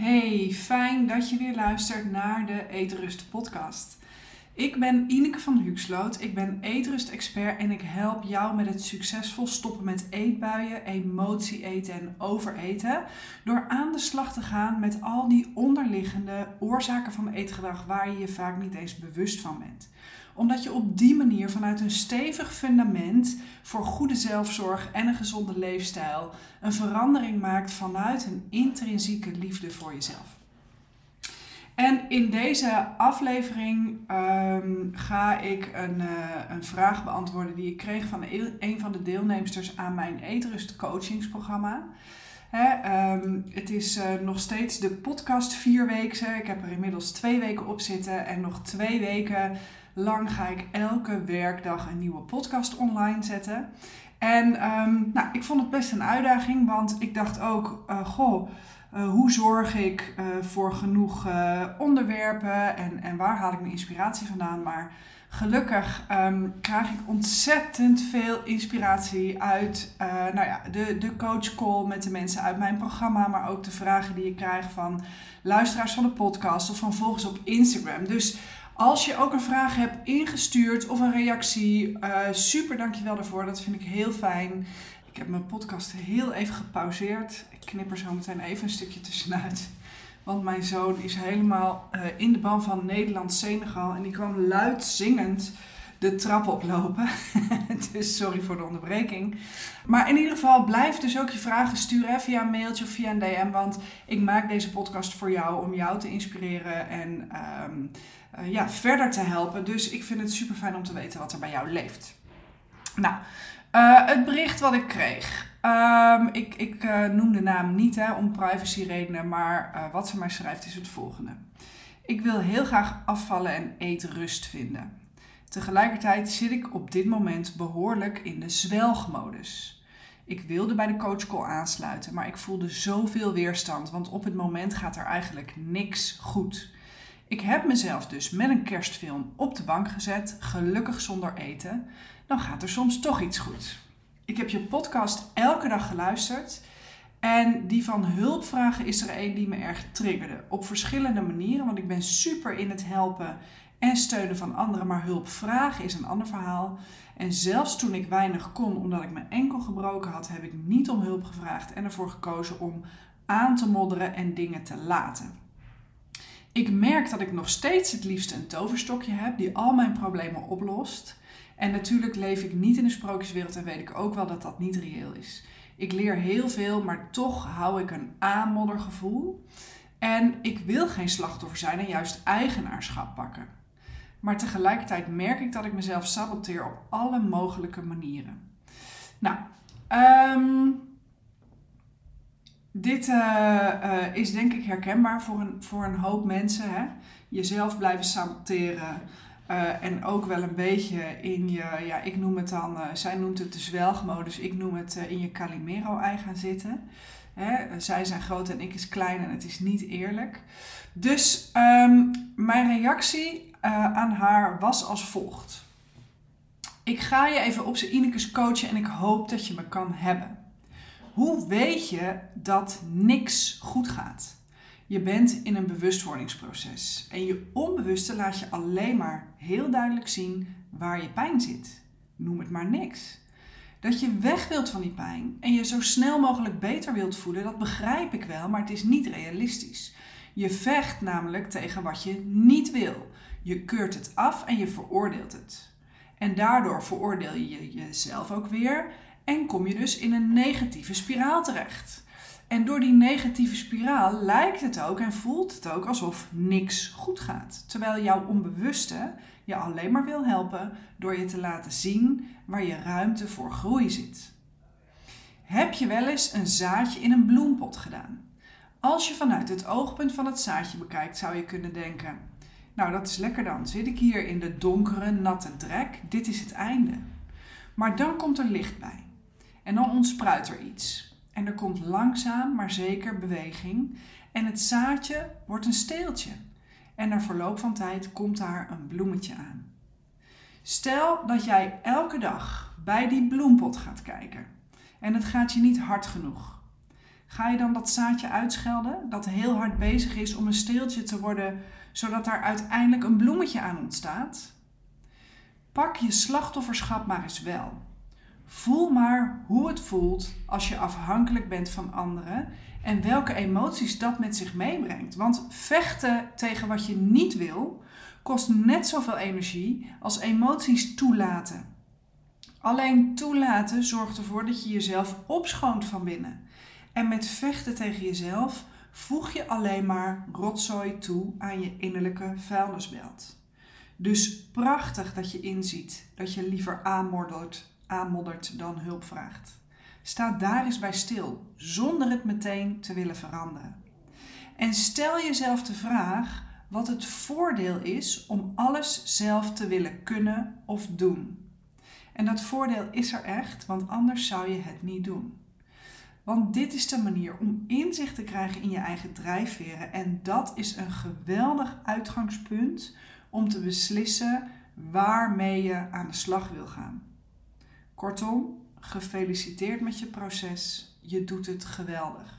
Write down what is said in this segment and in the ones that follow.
Hey, fijn dat je weer luistert naar de Eetrust podcast. Ik ben Ineke van Huxloot, ik ben eetrust-expert en ik help jou met het succesvol stoppen met eetbuien, emotie eten en overeten. Door aan de slag te gaan met al die onderliggende oorzaken van eetgedrag waar je je vaak niet eens bewust van bent omdat je op die manier vanuit een stevig fundament voor goede zelfzorg en een gezonde leefstijl een verandering maakt vanuit een intrinsieke liefde voor jezelf. En in deze aflevering ehm, ga ik een, uh, een vraag beantwoorden die ik kreeg van een van de deelnemsters aan mijn Eetrust coachingsprogramma. Hè, um, het is uh, nog steeds de podcast vier weken. Ik heb er inmiddels twee weken op zitten en nog twee weken lang ga ik elke werkdag een nieuwe podcast online zetten. En um, nou, ik vond het best een uitdaging, want ik dacht ook, uh, goh, uh, hoe zorg ik uh, voor genoeg onderwerpen en, en waar haal ik mijn inspiratie vandaan? Maar gelukkig um, krijg ik ontzettend veel inspiratie uit nou ja, de, de coach call met de mensen uit mijn programma, maar ook de vragen die ik krijg van luisteraars van de podcast of van volgers op Instagram. Dus als je ook een vraag hebt ingestuurd of een reactie, uh, super dankjewel daarvoor. Dat vind ik heel fijn. Ik heb mijn podcast heel even gepauzeerd. Ik knip er zo meteen even een stukje tussenuit. Want mijn zoon is helemaal uh, in de ban van Nederland-Senegal. En die kwam luid zingend de trap oplopen. dus sorry voor de onderbreking. Maar in ieder geval blijf dus ook je vragen sturen via mailtje of via een DM. Want ik maak deze podcast voor jou om jou te inspireren en um, uh, ja, verder te helpen. Dus ik vind het super fijn om te weten wat er bij jou leeft. Nou, uh, het bericht wat ik kreeg. Um, ik ik uh, noem de naam niet hè, om privacyredenen, maar wat ze mij schrijft is het volgende. Ik wil heel graag afvallen en eetrust vinden. Tegelijkertijd zit ik op dit moment behoorlijk in de zwelgmodus. Ik wilde bij de coachcall aansluiten, maar ik voelde zoveel weerstand, want op het moment gaat er eigenlijk niks goed. Ik heb mezelf dus met een kerstfilm op de bank gezet, gelukkig zonder eten. Dan gaat er soms toch iets goed. Ik heb je podcast elke dag geluisterd. En die van hulpvragen is er een die me erg triggerde. Op verschillende manieren, want ik ben super in het helpen en steunen van anderen. Maar hulp vragen is een ander verhaal. En zelfs toen ik weinig kon, omdat ik mijn enkel gebroken had, heb ik niet om hulp gevraagd en ervoor gekozen om aan te modderen en dingen te laten. Ik merk dat ik nog steeds het liefst een toverstokje heb die al mijn problemen oplost. En natuurlijk leef ik niet in de sprookjeswereld en weet ik ook wel dat dat niet reëel is. Ik leer heel veel, maar toch hou ik een aanmoddergevoel. En ik wil geen slachtoffer zijn en juist eigenaarschap pakken. Maar tegelijkertijd merk ik dat ik mezelf saboteer op alle mogelijke manieren. Nou, um, dit uh, uh, is denk ik herkenbaar voor een, voor een hoop mensen. Hè? Jezelf blijven saboteren. Uh, en ook wel een beetje in je, ja, ik noem het dan, zij noemt het de zwelgmodus, ik noem het in je Calimero-ei gaan zitten. Hè? Zij zijn groot en ik is klein en het is niet eerlijk. Dus um, mijn reactie aan haar was als volgt. Ik ga je even op zijn Inekes coachen en ik hoop dat je me kan hebben. Hoe weet je dat niks goed gaat? Je bent in een bewustwordingsproces en je onbewuste laat je alleen maar heel duidelijk zien waar je pijn zit. Noem het maar niks. Dat je weg wilt van die pijn en je zo snel mogelijk beter wilt voelen, dat begrijp ik wel, maar het is niet realistisch. Je vecht namelijk tegen wat je niet wil. Je keurt het af en je veroordeelt het. En daardoor veroordeel je jezelf ook weer en kom je dus in een negatieve spiraal terecht. En door die negatieve spiraal lijkt het ook en voelt het ook alsof niks goed gaat. Terwijl jouw onbewuste je alleen maar wil helpen door je te laten zien waar je ruimte voor groei zit. Heb je wel eens een zaadje in een bloempot gedaan? Als je vanuit het oogpunt van het zaadje bekijkt, zou je kunnen denken: Nou, dat is lekker dan. Zit ik hier in de donkere, natte drek? Dit is het einde. Maar dan komt er licht bij. En dan ontspruit er iets. En er komt langzaam maar zeker beweging. En het zaadje wordt een steeltje. En na verloop van tijd komt daar een bloemetje aan. Stel dat jij elke dag bij die bloempot gaat kijken. En het gaat je niet hard genoeg. Ga je dan dat zaadje uitschelden dat heel hard bezig is om een steeltje te worden, zodat daar uiteindelijk een bloemetje aan ontstaat? Pak je slachtofferschap maar eens wel. Voel maar hoe het voelt als je afhankelijk bent van anderen en welke emoties dat met zich meebrengt. Want vechten tegen wat je niet wil kost net zoveel energie als emoties toelaten. Alleen toelaten zorgt ervoor dat je jezelf opschoont van binnen. En met vechten tegen jezelf voeg je alleen maar rotzooi toe aan je innerlijke vuilnisbelt. Dus prachtig dat je inziet dat je liever aanmoddert, aanmoddert dan hulp vraagt. Sta daar eens bij stil, zonder het meteen te willen veranderen. En stel jezelf de vraag wat het voordeel is om alles zelf te willen kunnen of doen. En dat voordeel is er echt, want anders zou je het niet doen. Want dit is de manier om inzicht te krijgen in je eigen drijfveren. En dat is een geweldig uitgangspunt om te beslissen waarmee je aan de slag wil gaan. Kortom, gefeliciteerd met je proces. Je doet het geweldig.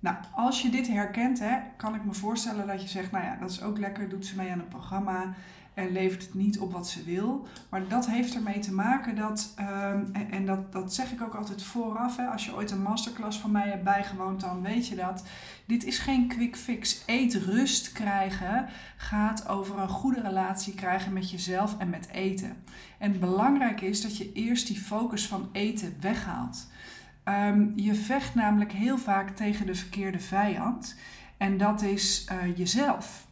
Nou, als je dit herkent, hè, kan ik me voorstellen dat je zegt, nou ja, dat is ook lekker, doet ze mee aan een programma en levert het niet op wat ze wil. Maar dat heeft ermee te maken dat, ehm, en, dat, dat zeg ik ook altijd vooraf, hè, als je ooit een masterclass van mij hebt bijgewoond, dan weet je dat. Dit is geen quick fix. Eet rust krijgen gaat over een goede relatie krijgen met jezelf en met eten. En belangrijk is dat je eerst die focus van eten weghaalt. Um, je vecht namelijk heel vaak tegen de verkeerde vijand. En dat is uh, jezelf,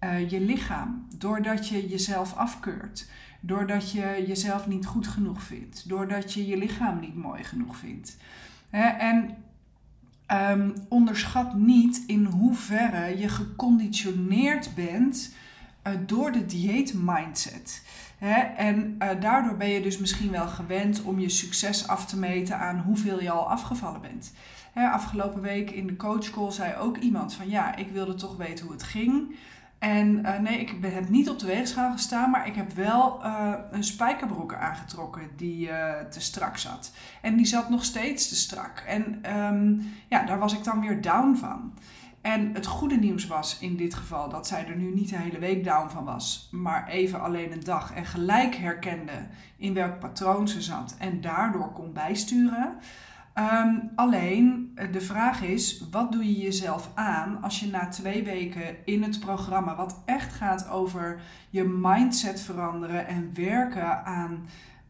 uh, je lichaam. Doordat je jezelf afkeurt. Doordat je jezelf niet goed genoeg vindt. Doordat je je lichaam niet mooi genoeg vindt. He, en um, onderschat niet in hoeverre je geconditioneerd bent uh, door de dieetmindset. Hè? En uh, daardoor ben je dus misschien wel gewend om je succes af te meten aan hoeveel je al afgevallen bent. Afgelopen week in de coachcall zei ook iemand van ja, ik wilde toch weten hoe het ging. En uh, nee, ik heb niet op de weegschaal gestaan, maar ik heb wel uh, een spijkerbroek aangetrokken die uh, te strak zat. En die zat nog steeds te strak. En um, ja, daar was ik dan weer down van. En het goede nieuws was in dit geval dat zij er nu niet de hele week down van was, maar even alleen een dag en gelijk herkende in welk patroon ze zat en daardoor kon bijsturen. Um, alleen de vraag is: wat doe je jezelf aan als je na twee weken in het programma, wat echt gaat over je mindset veranderen en werken aan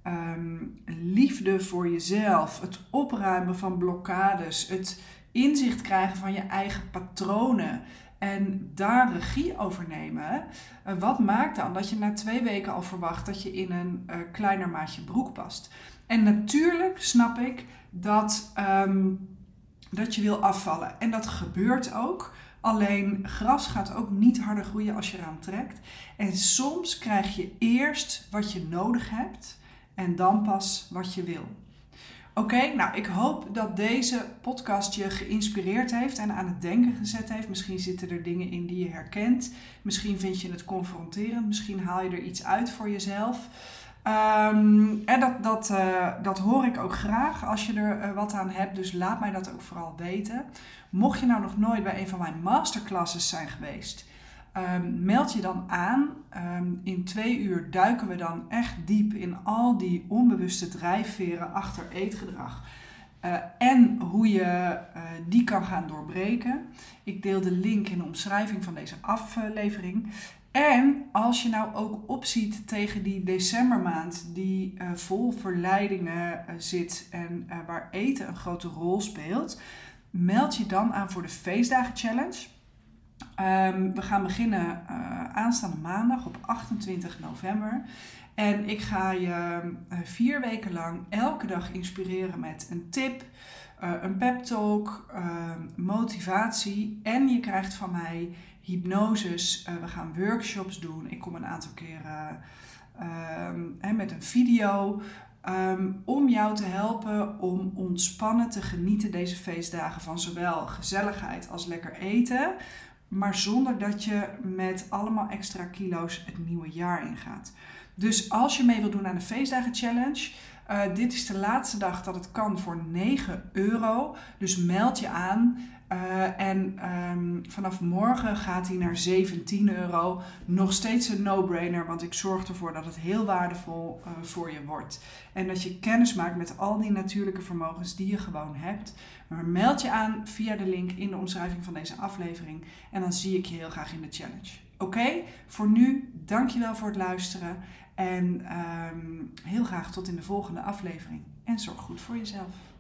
um, liefde voor jezelf, het opruimen van blokkades, het inzicht krijgen van je eigen patronen en daar regie over nemen. Uh, wat maakt dan dat je na twee weken al verwacht dat je in een uh, kleiner maatje broek past? En natuurlijk snap ik dat, um, dat je wil afvallen. En dat gebeurt ook. Alleen gras gaat ook niet harder groeien als je eraan trekt. En soms krijg je eerst wat je nodig hebt en dan pas wat je wil. Oké, nou ik hoop dat deze podcast je geïnspireerd heeft en aan het denken gezet heeft. Misschien zitten er dingen in die je herkent. Misschien vind je het confronterend. Misschien haal je er iets uit voor jezelf. Um, en dat, dat, uh, dat hoor ik ook graag als je er uh, wat aan hebt. Dus laat mij dat ook vooral weten. Mocht je nou nog nooit bij een van mijn masterclasses zijn geweest, um, meld je dan aan. Um, in twee uur duiken we dan echt diep in al die onbewuste drijfveren achter eetgedrag. Uh, en hoe je die kan gaan doorbreken. Ik deel de link in de omschrijving van deze aflevering. En als je nou ook opziet tegen die decembermaand die uh, vol verleidingen uh, zit en uh, waar eten een grote rol speelt, meld je dan aan voor de Feestdagen Challenge. Um, we gaan beginnen aanstaande maandag op 28 november. En ik ga je vier weken lang elke dag inspireren met een tip, een pep talk, motivatie. En je krijgt van mij hypnoses. Uh, we gaan workshops doen. Ik kom een aantal keren uh, met een video. Um, om jou te helpen om ontspannen te genieten deze feestdagen van zowel gezelligheid als lekker eten. Maar zonder dat je met allemaal extra kilo's het nieuwe jaar ingaat. Dus als je mee wilt doen aan de feestdagen challenge, Uh, dit is de laatste dag dat het kan voor 9 euro. Dus meld je aan. Uh, en um, vanaf morgen gaat hij naar 17 euro. Nog steeds een no-brainer, want ik zorg ervoor dat het heel waardevol uh, voor je wordt. En dat je kennis maakt met al die natuurlijke vermogens die je gewoon hebt. Maar meld je aan via de link in de omschrijving van deze aflevering. En dan zie ik je heel graag in de challenge. Oké, voor nu, dankjewel voor het luisteren. En um, heel graag tot in de volgende aflevering. En zorg goed voor jezelf.